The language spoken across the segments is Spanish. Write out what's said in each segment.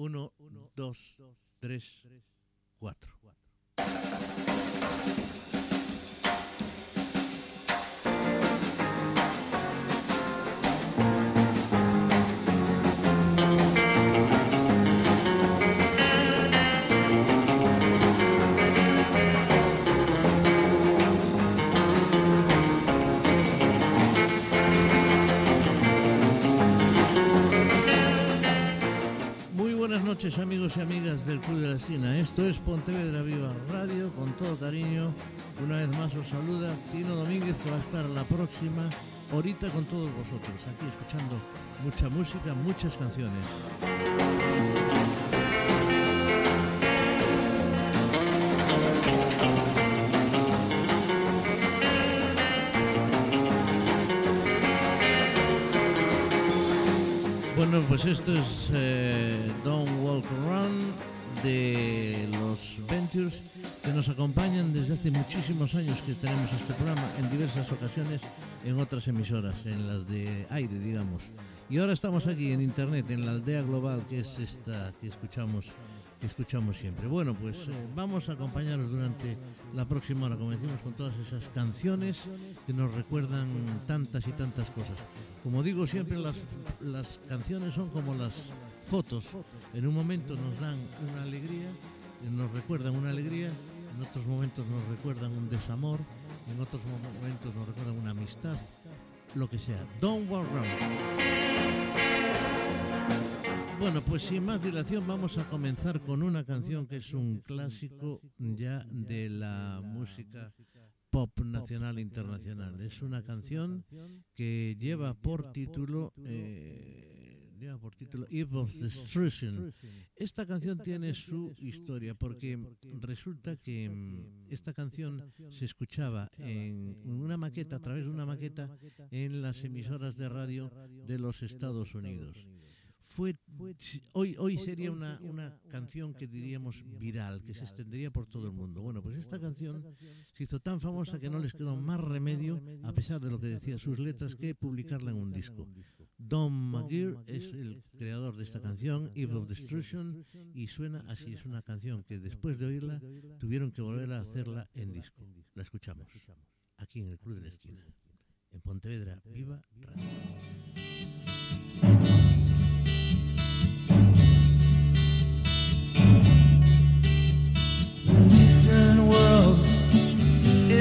1, 2, 3, 4. Noches amigos y amigas del Club de la Esquina. Esto es Pontevedra Viva Radio, con todo cariño. Una vez más os saluda Tino Domínguez que va a estar la próxima horita con todos vosotros, aquí escuchando mucha música, muchas canciones. Bueno, pues esto es eh, Don't Walk Around de los Ventures que nos acompañan desde hace muchísimos años que tenemos este programa en diversas ocasiones en otras emisoras, en las de aire, digamos. Y ahora estamos aquí en Internet, en la aldea global, que es esta que escuchamos que escuchamos siempre. Bueno, pues eh, vamos a acompañaros durante la próxima hora, como decimos, con todas esas canciones que nos recuerdan tantas y tantas cosas. Como digo siempre, las, las canciones son como las fotos. En un momento nos dan una alegría, nos recuerdan una alegría, en otros momentos nos recuerdan un desamor, en otros momentos nos recuerdan una amistad, lo que sea. Don't walk bueno, pues sin más dilación vamos a comenzar con una canción que es un clásico ya de la música pop nacional e internacional. Es una canción que lleva por título eh, lleva por título Eve of Destruction. Esta canción tiene su historia porque resulta que mm, esta canción se escuchaba en una maqueta, a través de una maqueta, en las emisoras de radio de los Estados Unidos fue, hoy, hoy sería una, una canción que diríamos viral, que se extendería por todo el mundo. Bueno, pues esta canción se hizo tan famosa que no les quedó más remedio, a pesar de lo que decía sus letras, que publicarla en un disco. Don McGear es el creador de esta canción, Evil of Destruction, y suena así. Es una canción que después de oírla tuvieron que volver a hacerla en disco. La escuchamos aquí en el Club de la Esquina, en Pontevedra. Viva Radio.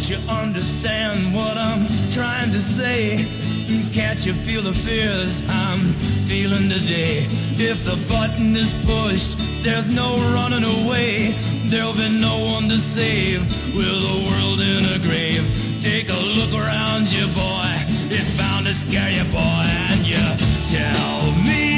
Don't you understand what I'm trying to say? Can't you feel the fears I'm feeling today? If the button is pushed, there's no running away. There'll be no one to save with the world in a grave. Take a look around you, boy. It's bound to scare you, boy. And you tell me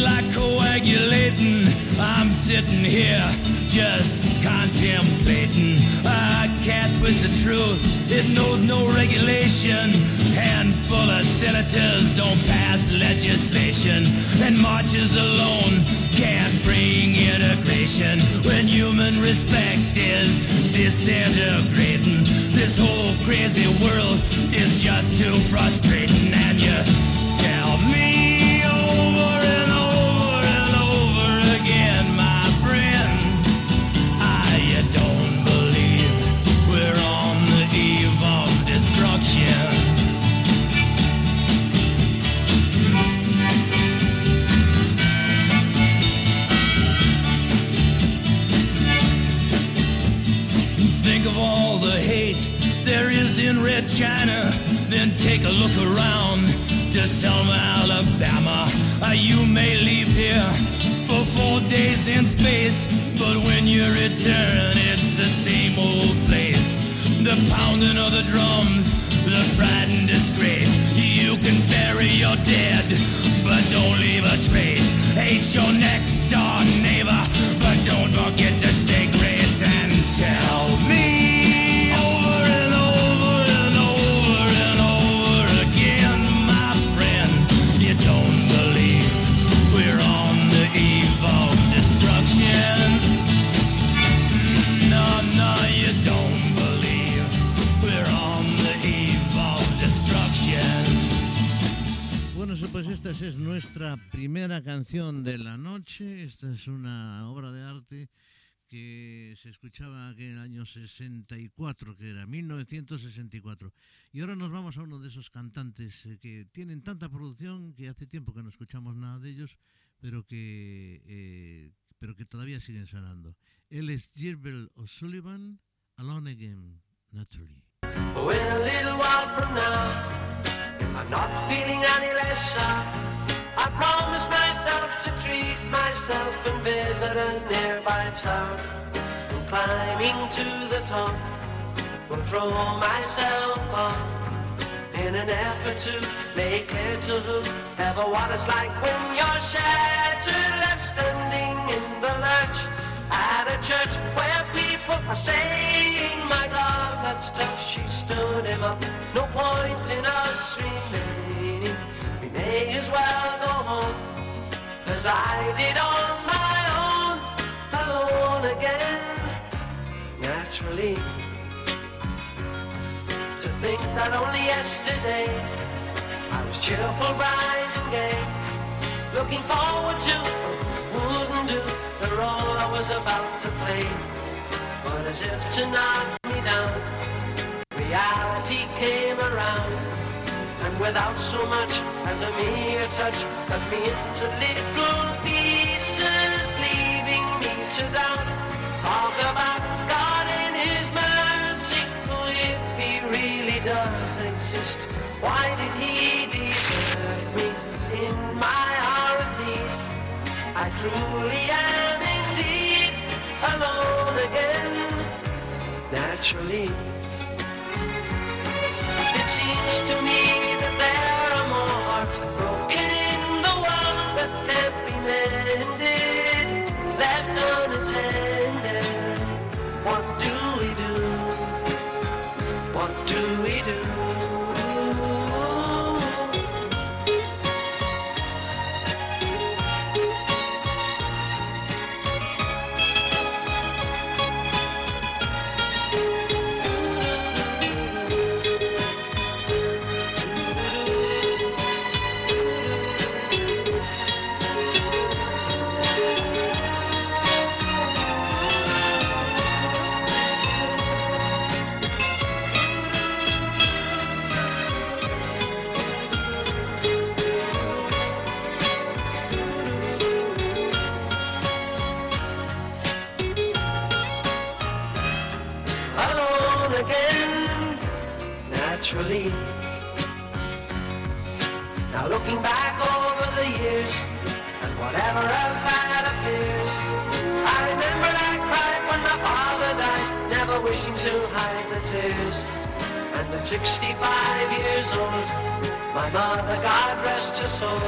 like coagulating. I'm sitting here just contemplating. I can't twist the truth, it knows no regulation. Handful of senators don't pass legislation, and marches alone can't bring integration when human respect is disintegrating. This whole crazy world is just too frustrating, and you Italy, China, then take a look around to Selma, Alabama. Uh, you may leave here for four days in space, but when you return, it's the same old place. The pounding of the drums, the pride and disgrace. You can bury your dead, but don't leave a trace. Hate your nuestra primera canción de la noche. Esta es una obra de arte que se escuchaba en el año 64, que era 1964. Y ahora nos vamos a uno de esos cantantes eh, que tienen tanta producción que hace tiempo que no escuchamos nada de ellos, pero que, eh, pero que todavía siguen sonando. Él es Gilbert O'Sullivan, Alone Again, Naturally. A little while from now, I'm not feeling any less sad, I promised myself to treat myself and visit a nearby town. And climbing to the top, will throw myself off in an effort to make clear to whoever what it's like when you're shattered, left standing in the lurch at a church where people are saying, My God, that's tough. She stood him up. No point in us remaining. We may as well. I did on my own, alone again. Naturally, to think that only yesterday I was cheerful, bright and gay, looking forward to wouldn't do the role I was about to play. But as if to knock me down, without so much as a mere touch, cut me into little pieces, leaving me to doubt. Talk about God and His mercy, oh, if He really does exist, why did He desert me in my hour of need? I truly am indeed alone again, naturally. 65 years old, my mother, God rest her soul,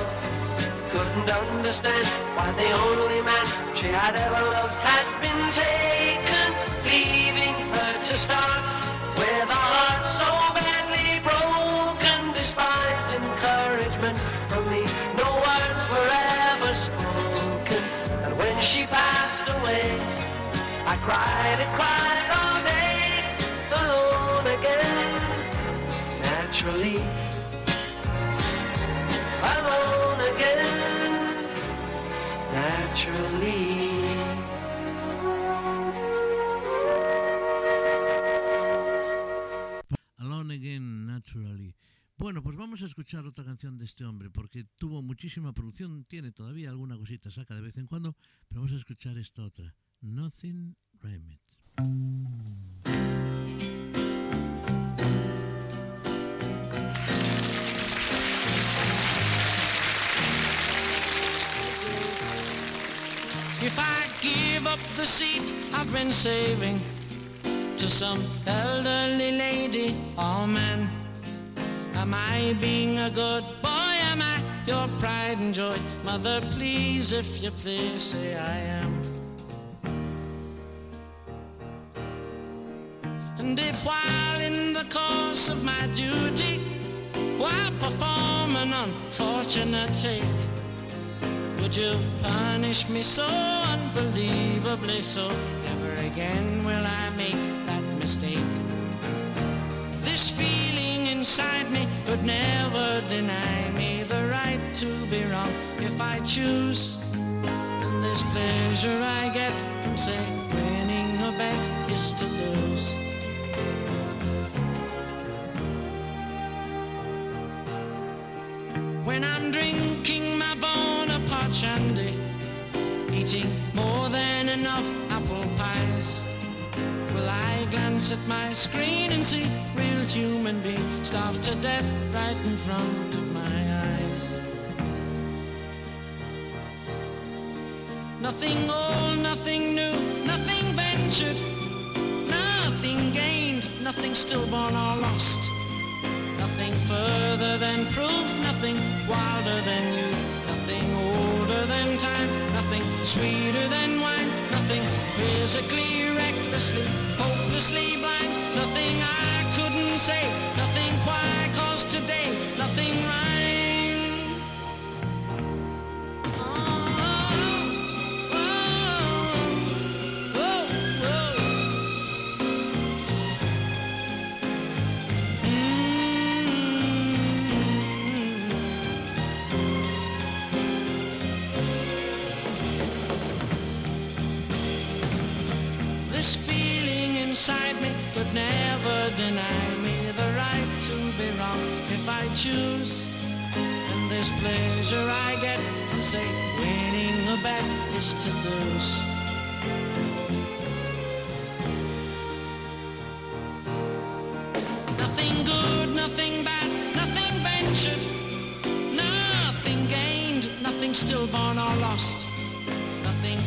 couldn't understand why the only man she had ever loved had been taken, leaving her to start with a heart so badly broken. Despite encouragement from me, no words were ever spoken. And when she passed away, I cried and cried Bueno, pues vamos a escuchar otra canción de este hombre, porque tuvo muchísima producción, tiene todavía alguna cosita, saca de vez en cuando, pero vamos a escuchar esta otra, Nothing Rhymed. Am I being a good boy? Am I your pride and joy? Mother, please, if you please, say I am. And if while in the course of my duty, while perform an unfortunate take, would you punish me so unbelievably so? Never again will I make that mistake. This feeling inside me could never deny me the right to be wrong if I choose. And this pleasure I get from say winning a bet is to lose. When I'm drinking my Bonaparte shandy, eating more than enough glance at my screen and see real human beings starved to death right in front of my eyes? Nothing old, nothing new, nothing ventured, nothing gained, nothing stillborn or lost. Nothing further than proof, nothing wilder than you, nothing older than time, nothing sweeter than wine, nothing physically, recklessly, hopelessly blind, nothing I couldn't say, nothing choose. And this pleasure I get from, say, winning a bet is to lose. Nothing good, nothing bad, nothing ventured, nothing gained, nothing stillborn or lost.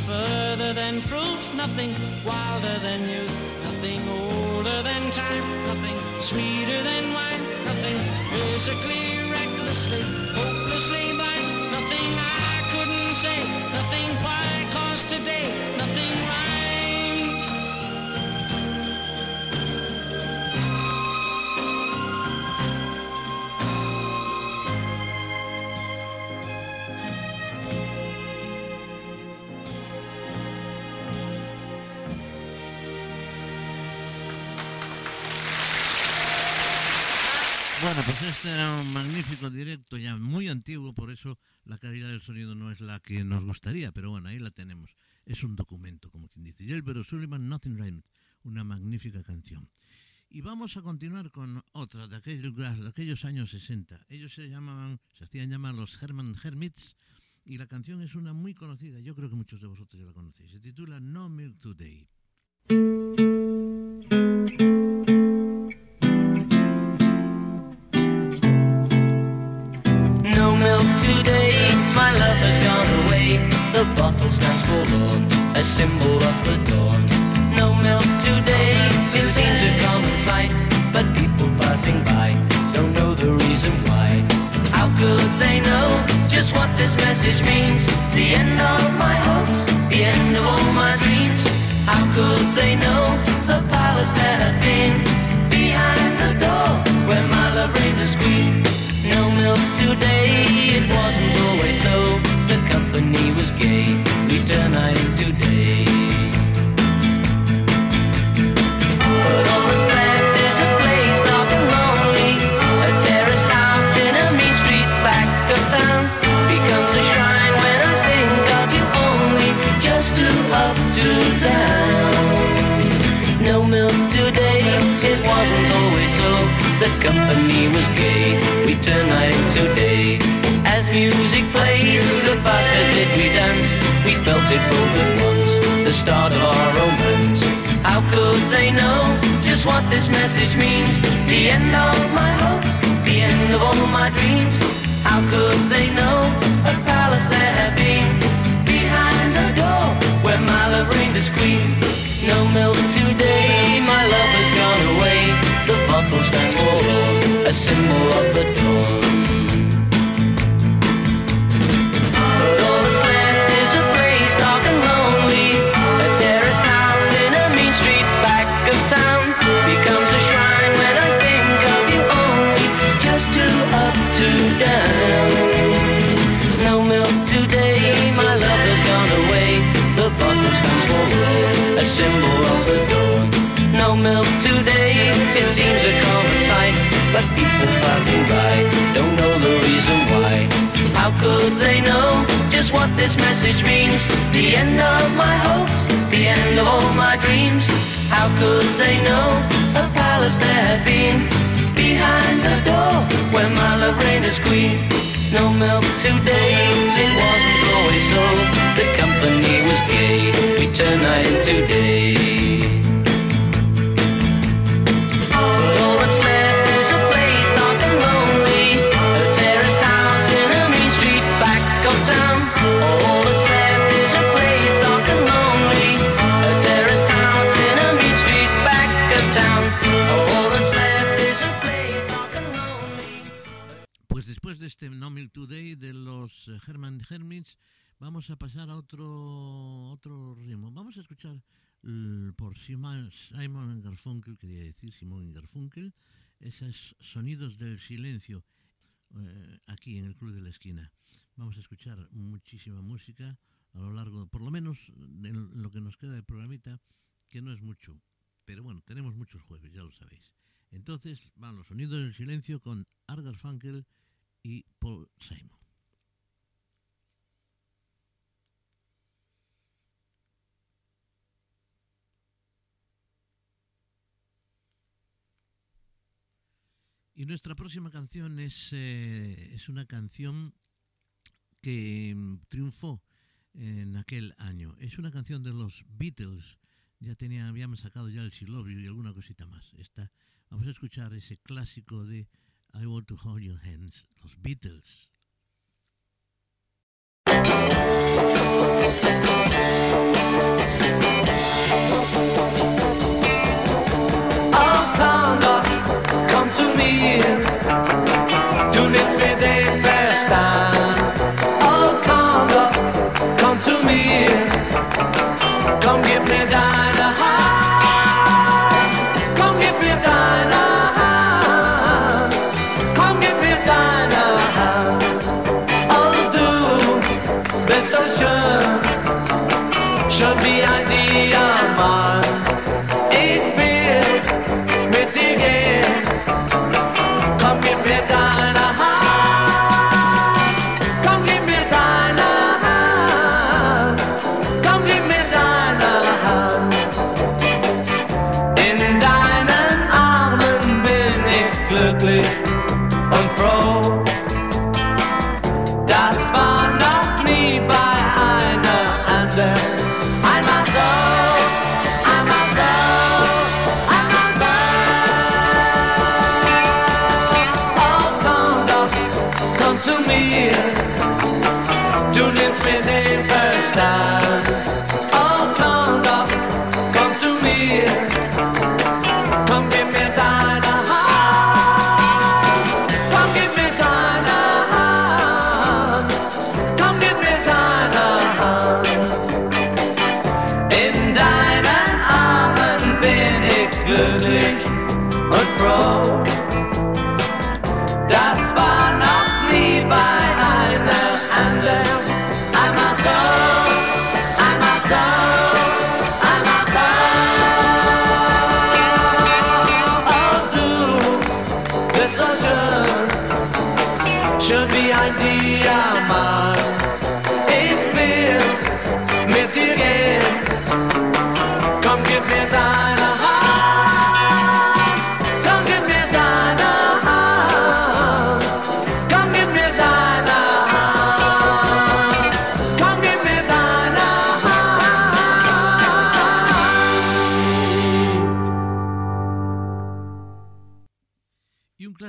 Further than proof, nothing wilder than youth, nothing older than time, nothing sweeter than wine, nothing physically, recklessly, hopelessly blind, nothing I couldn't say, nothing why, cause today, nothing este era un magnífico directo, ya muy antiguo, por eso la calidad del sonido no es la que nos gustaría, pero bueno, ahí la tenemos. Es un documento, como quien dice. Gilbert O'Sullivan, Nothing Rhymed, una magnífica canción. Y vamos a continuar con otra de aquellos, de aquellos años 60. Ellos se llamaban, se hacían llamar los Herman Hermits y la canción es una muy conocida, yo creo que muchos de vosotros ya la conocéis. Se titula No Milk Today. The bottle stands forlorn, a symbol of the dawn. No milk today, it seems a common sight, but people passing by don't know the reason why. How could they know just what this message means? The end of my hopes, the end of all my dreams. How could they know the palace there had been behind the door where my love reigned as queen? No milk today, it wasn't always so today. this message means the end of my hopes, the end of all my dreams. How could they know a palace there had been behind the door where my love reigned as queen? No milk today, my love has gone away. The bottle stands for a symbol of the. By don't know the reason why. How could they know just what this message means? The end of my hopes, the end of all my dreams. How could they know a palace there had been behind the door where my love reigned as queen? No milk today, it wasn't always so. The company was gay, we turn night into day. Otro, otro ritmo. Vamos a escuchar l- por Simon, Simon Garfunkel, quería decir Simon Garfunkel, esos sonidos del silencio eh, aquí en el Club de la Esquina. Vamos a escuchar muchísima música a lo largo, por lo menos en lo que nos queda de programita, que no es mucho, pero bueno, tenemos muchos jueves, ya lo sabéis. Entonces van los sonidos del silencio con Art Garfunkel y Paul Simon. Y nuestra próxima canción es, eh, es una canción que mm, triunfó en aquel año. Es una canción de los Beatles. Ya tenía, habíamos sacado ya el Silobio y alguna cosita más. Vamos a escuchar ese clásico de I Want to Hold Your Hands, los Beatles. Me.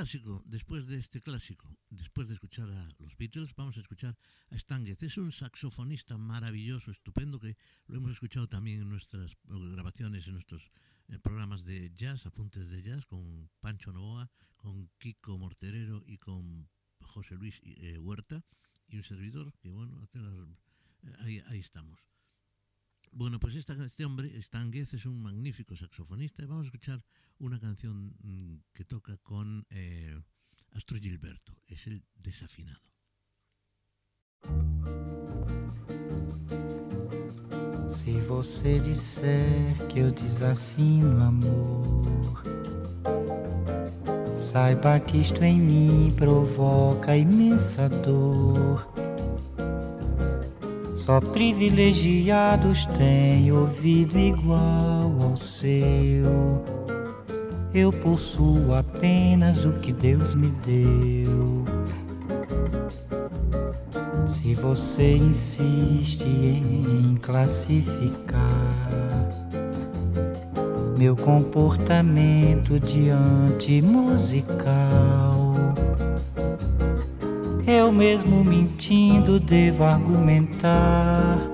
Clásico después de este clásico, después de escuchar a los Beatles, vamos a escuchar a Stan Getz. Es un saxofonista maravilloso, estupendo, que lo hemos escuchado también en nuestras grabaciones, en nuestros eh, programas de jazz, apuntes de jazz, con Pancho Novoa, con Kiko Morterero y con José Luis eh, Huerta, y un servidor, que bueno, eh, ahí, ahí estamos. Bueno, pues este hombre, Stan Getz, es un magnífico saxofonista y vamos a escuchar una canción mm, que toca con eh, Astro Gilberto, es el desafinado. Se você disser que eu desafino amor, saiba que isto em mim provoca imensa dor. Só privilegiados têm ouvido igual ao seu. Eu possuo apenas o que Deus me deu. Se você insiste em classificar meu comportamento diante musical, eu mesmo mentindo devo argumentar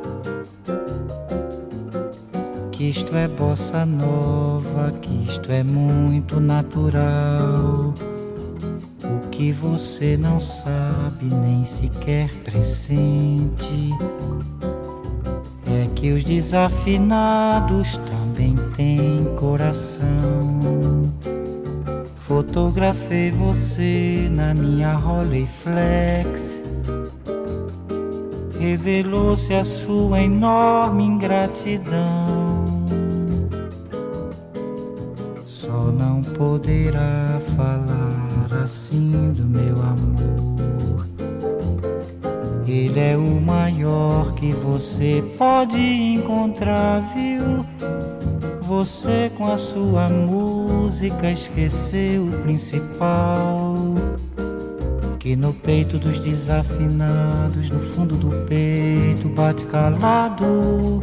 que isto é bossa nova, que isto é muito natural. O que você não sabe nem sequer pressente é que os desafinados também têm coração. Fotografei você na minha Rolleiflex revelou-se a sua enorme ingratidão. Poderá falar assim do meu amor. Ele é o maior que você pode encontrar, viu? Você com a sua música esqueceu o principal que no peito dos desafinados, no fundo do peito bate calado.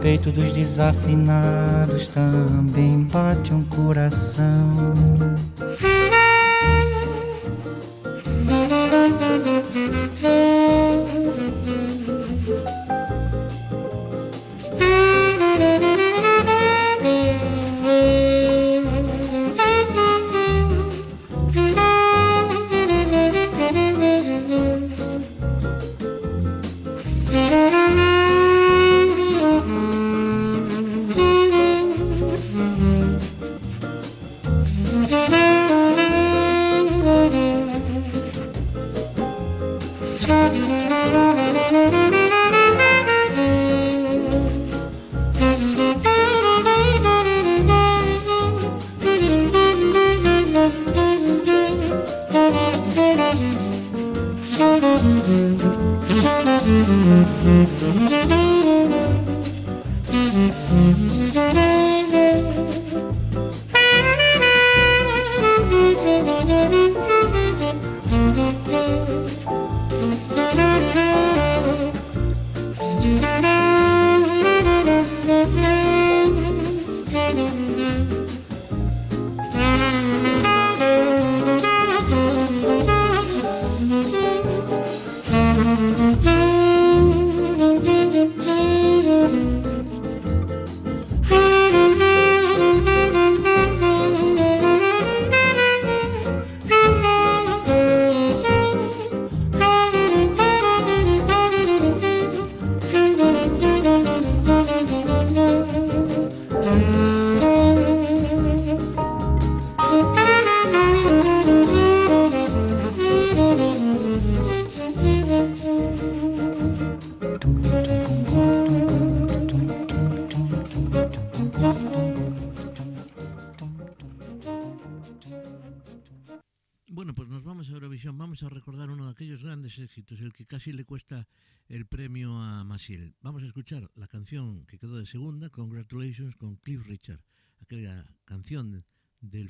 Peito dos desafinados também bate um coração.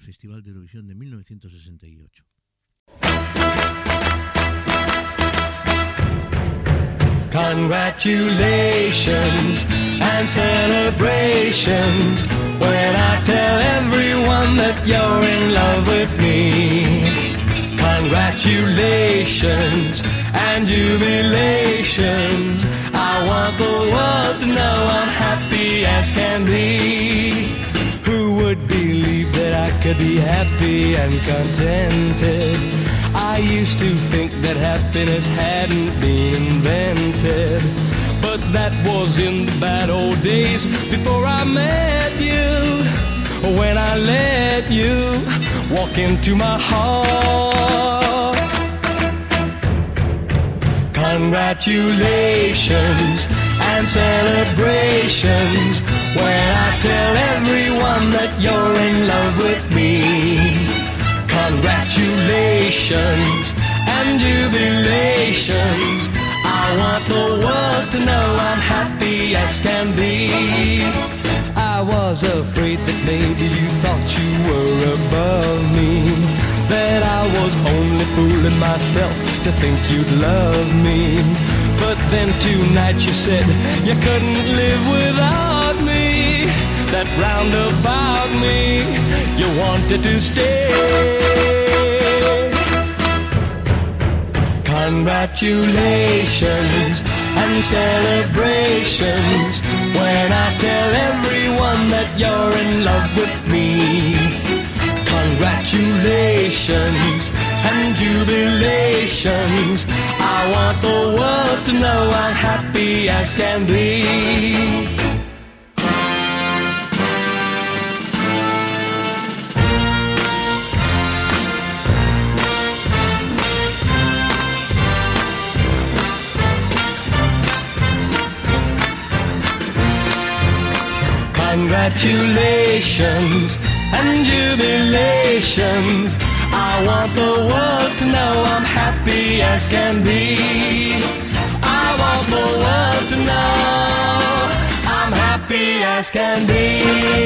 Festival de Eurovisión de 1968. Congratulations and celebrations when I tell everyone that you're in love with me. Congratulations and jubilations. I want the world to know I'm happy as can be. Could be happy and contented? I used to think that happiness hadn't been invented. But that was in the bad old days before I met you. When I let you walk into my heart. Congratulations and celebrations when I tell everyone that you're in love with me. Congratulations and jubilations. I want the world to know I'm happy as can be. I was afraid that maybe you thought you were above me. That I was only fooling myself to think you'd love me. But then tonight you said you couldn't live without me. That round about me, you wanted to stay. Congratulations and celebrations when I tell everyone that you're in love with me. Congratulations and jubilations. I want the world to know I'm happy as can be. Congratulations and jubilations. I want the world to know I'm happy as can be. I want the world to know I'm happy as can be.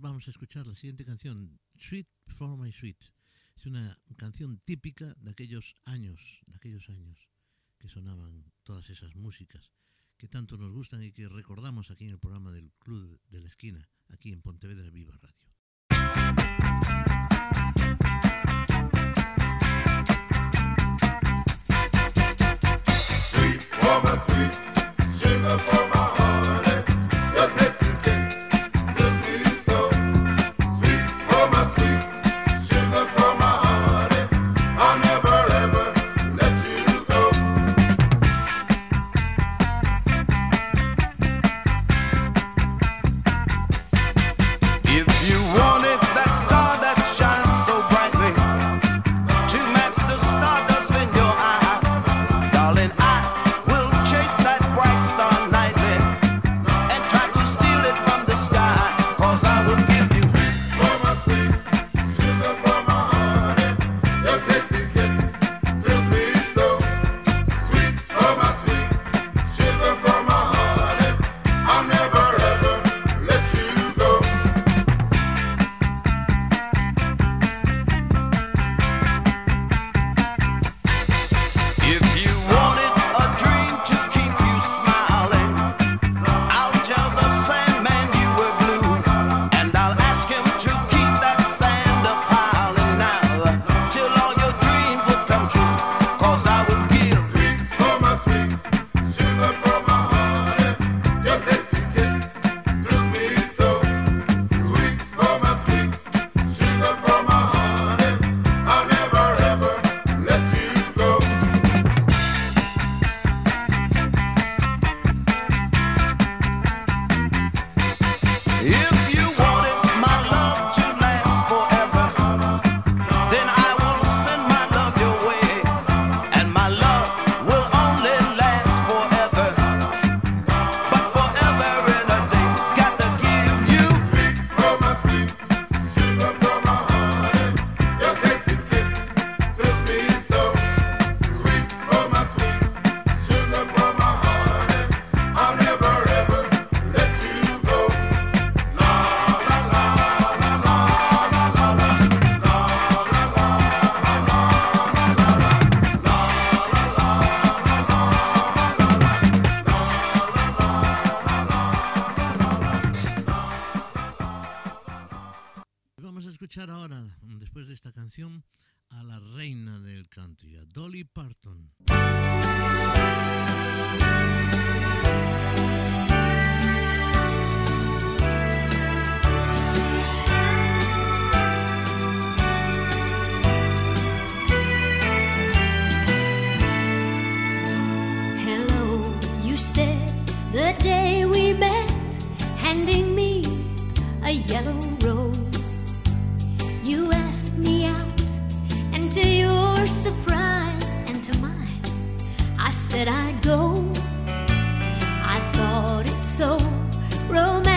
Vamos a escuchar la siguiente canción, Sweet for My Sweet. Es una canción típica de aquellos años, de aquellos años que sonaban todas esas músicas que tanto nos gustan y que recordamos aquí en el programa del Club de la Esquina, aquí en Pontevedra Viva Radio. Sweet for my sweet, escuchar ahora, después de esta canción, a la reina del country, a Dolly Parton. the day we met, handing me a yellow rose. You asked me out, and to your surprise and to mine, I said I'd go. I thought it so romantic.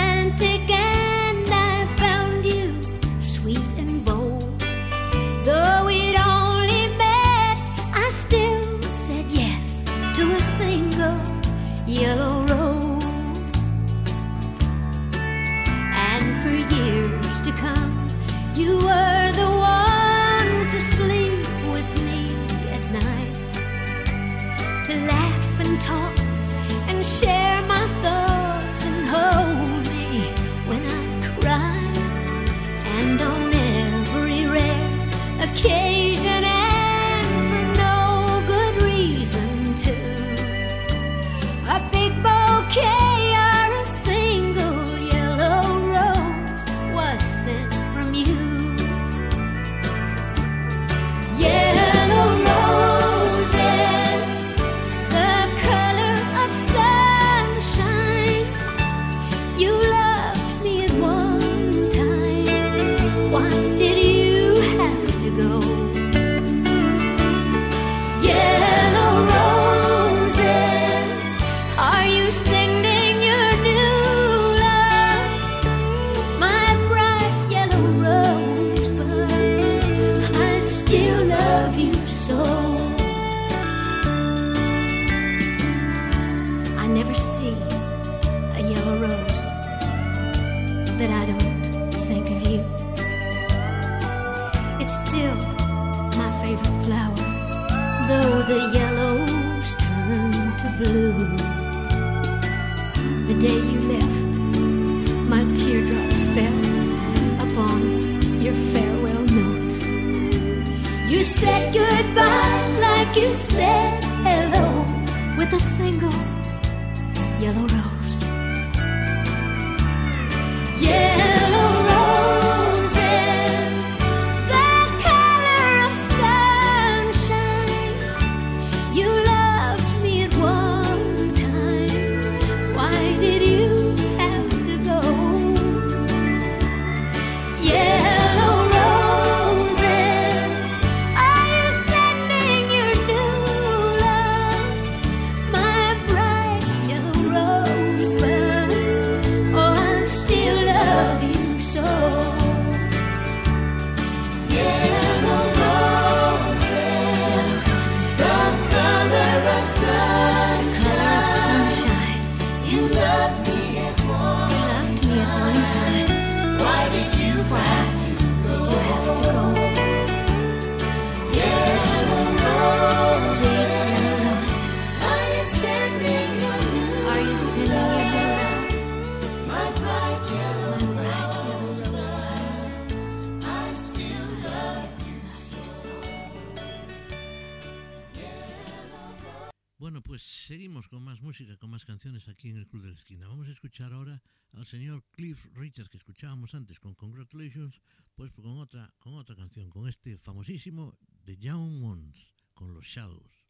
Señor Cliff Richards que escuchábamos antes con Congratulations, pues con otra, con otra canción, con este famosísimo The Young Ones, con los Shadows.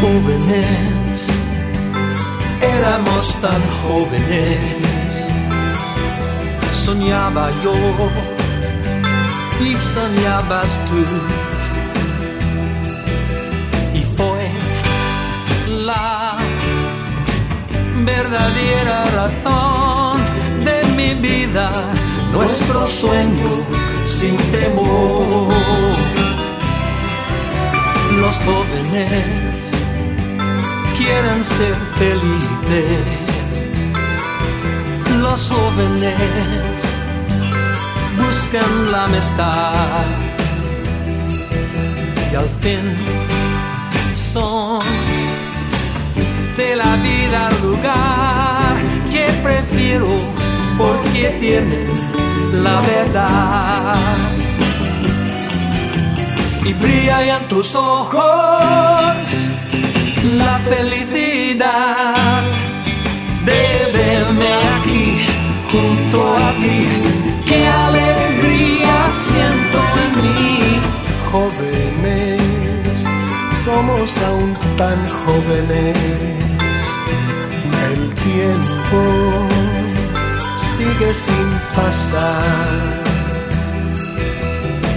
Jóvenes, éramos tan jóvenes. Soñaba yo y soñabas tú. Y fue la verdadera razón de mi vida, nuestro sueño sin temor. Los jóvenes quieren ser felices. Los jóvenes buscan la amistad y al fin son de la vida el lugar que prefiero porque tienen la verdad y brilla en tus ojos la felicidad de verme aquí junto a ti. Qué alegría siento en mí. Jóvenes, somos aún tan jóvenes. El tiempo sigue sin pasar.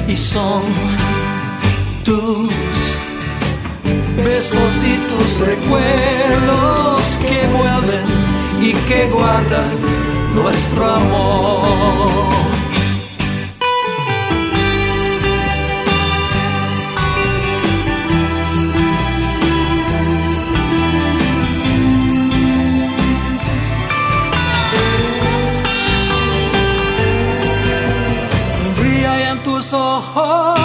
Y son tus besos y tus recuerdos que vuelven y que guardan nuestro amor. Brilla en tus ojos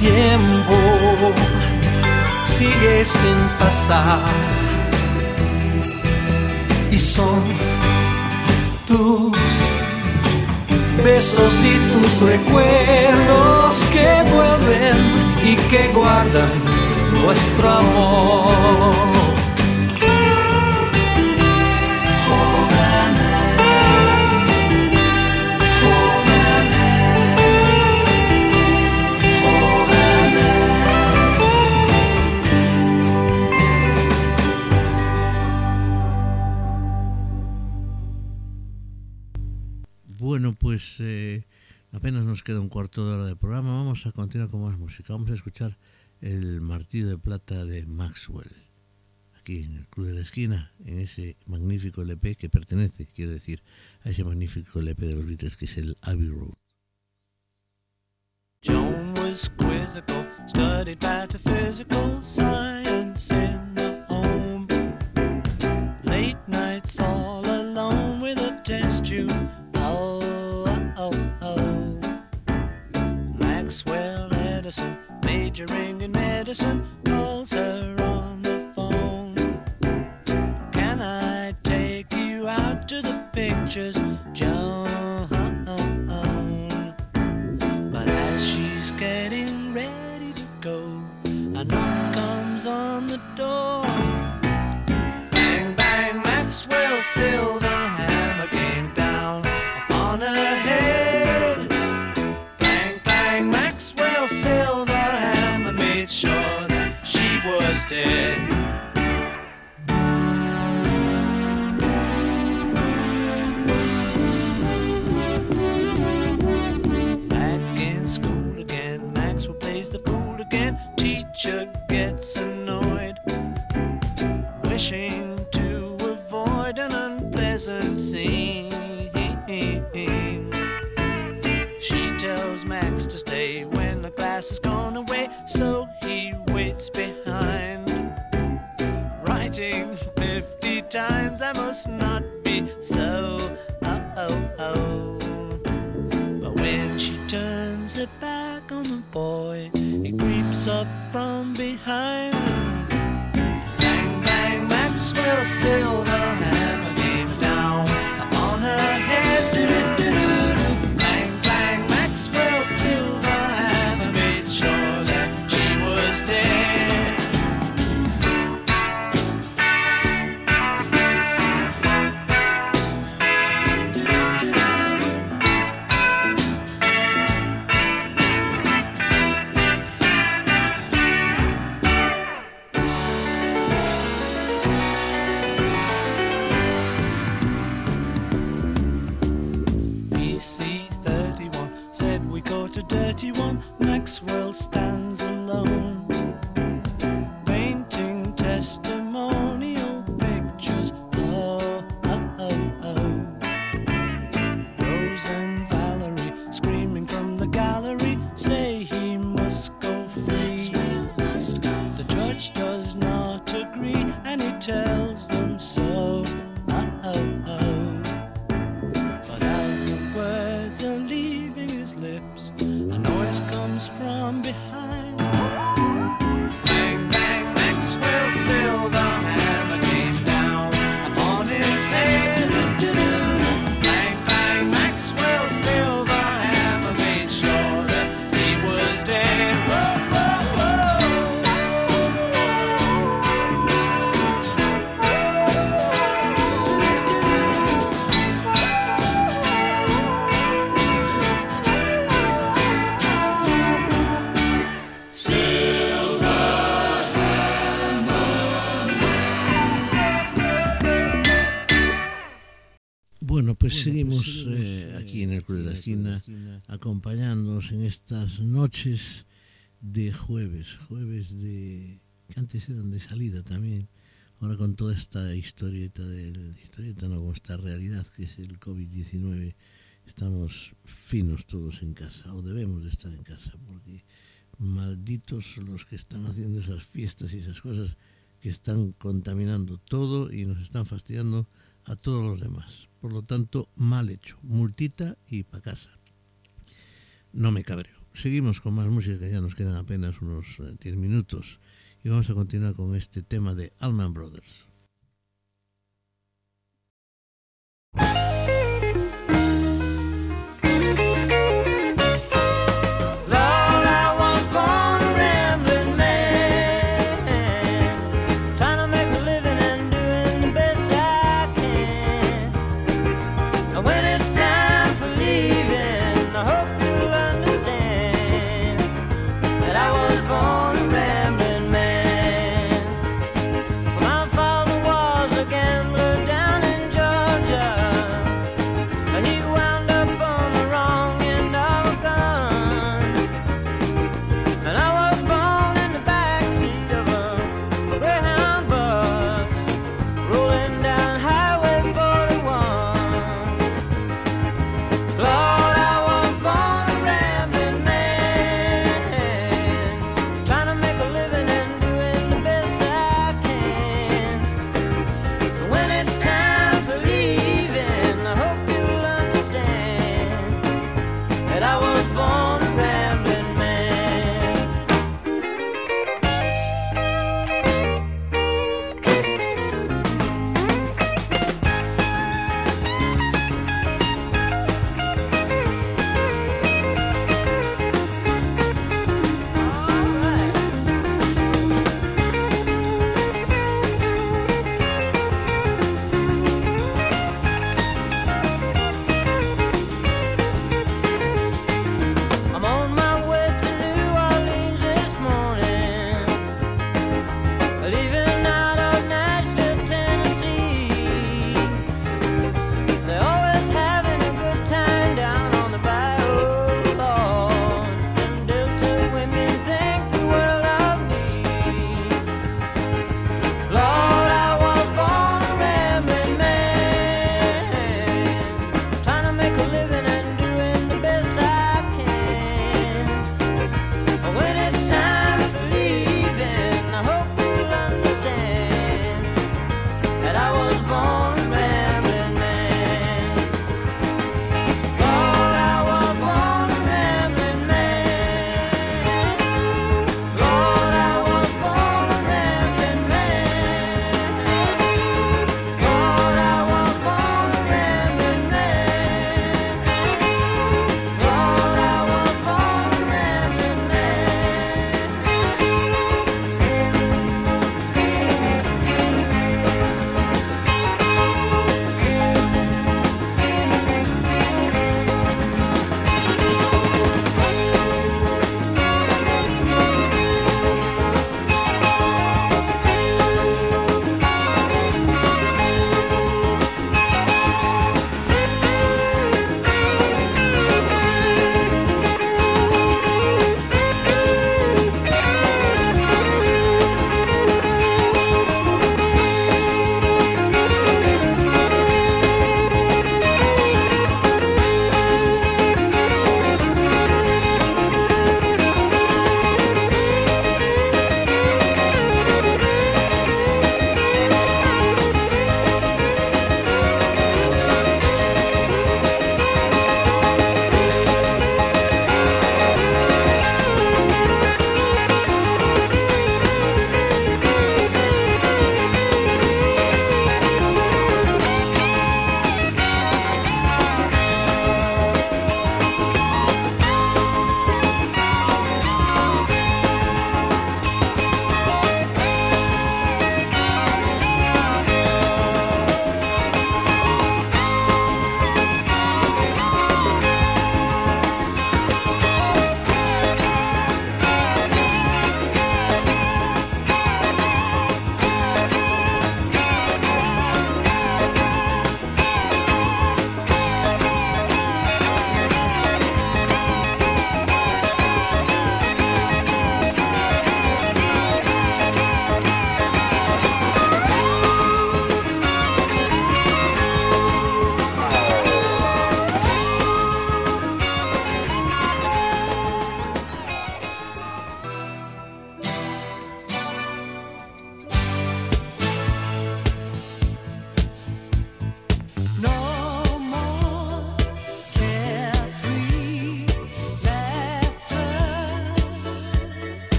tiempo sigue sin pasar y son tus besos y tus recuerdos que vuelven y que guardan nuestro amor. Bueno, pues eh, Apenas nos queda un cuarto de hora de programa. Vamos a continuar con más música. Vamos a escuchar el martillo de plata de Maxwell. Aquí en el Club de la Esquina, en ese magnífico LP que pertenece, quiero decir, a ese magnífico LP de los Beatles que es el Abbey Road. Was quizzical, home. Late nights all alone with a test tube. Maxwell majoring in medicine, calls her on the phone. Can I take you out to the pictures, Joan? Away, so he waits behind. Writing 50 times, I must not be so. Oh, oh, oh. But when she turns her back on the boy, he creeps up from behind. Bang, bang, Maxwell silver Bueno, pues seguimos eh, aquí en el Club de la Esquina acompañándonos en estas noches de jueves, jueves de que antes eran de salida también, ahora con toda esta historieta del historieta no con esta realidad que es el COVID-19, estamos finos todos en casa o debemos de estar en casa porque malditos los que están haciendo esas fiestas y esas cosas que están contaminando todo y nos están fastidiando a todos los demás. Por lo tanto, mal hecho. Multita y pa' casa. No me cabreo. Seguimos con más música, ya nos quedan apenas unos eh, 10 minutos. Y vamos a continuar con este tema de Allman Brothers.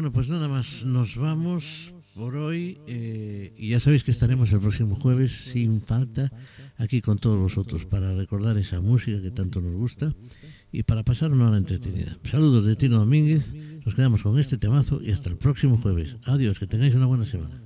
Bueno, pues nada más, nos vamos por hoy eh, y ya sabéis que estaremos el próximo jueves sin falta aquí con todos vosotros para recordar esa música que tanto nos gusta y para pasar una hora entretenida. Saludos de Tino Domínguez, nos quedamos con este temazo y hasta el próximo jueves. Adiós, que tengáis una buena semana.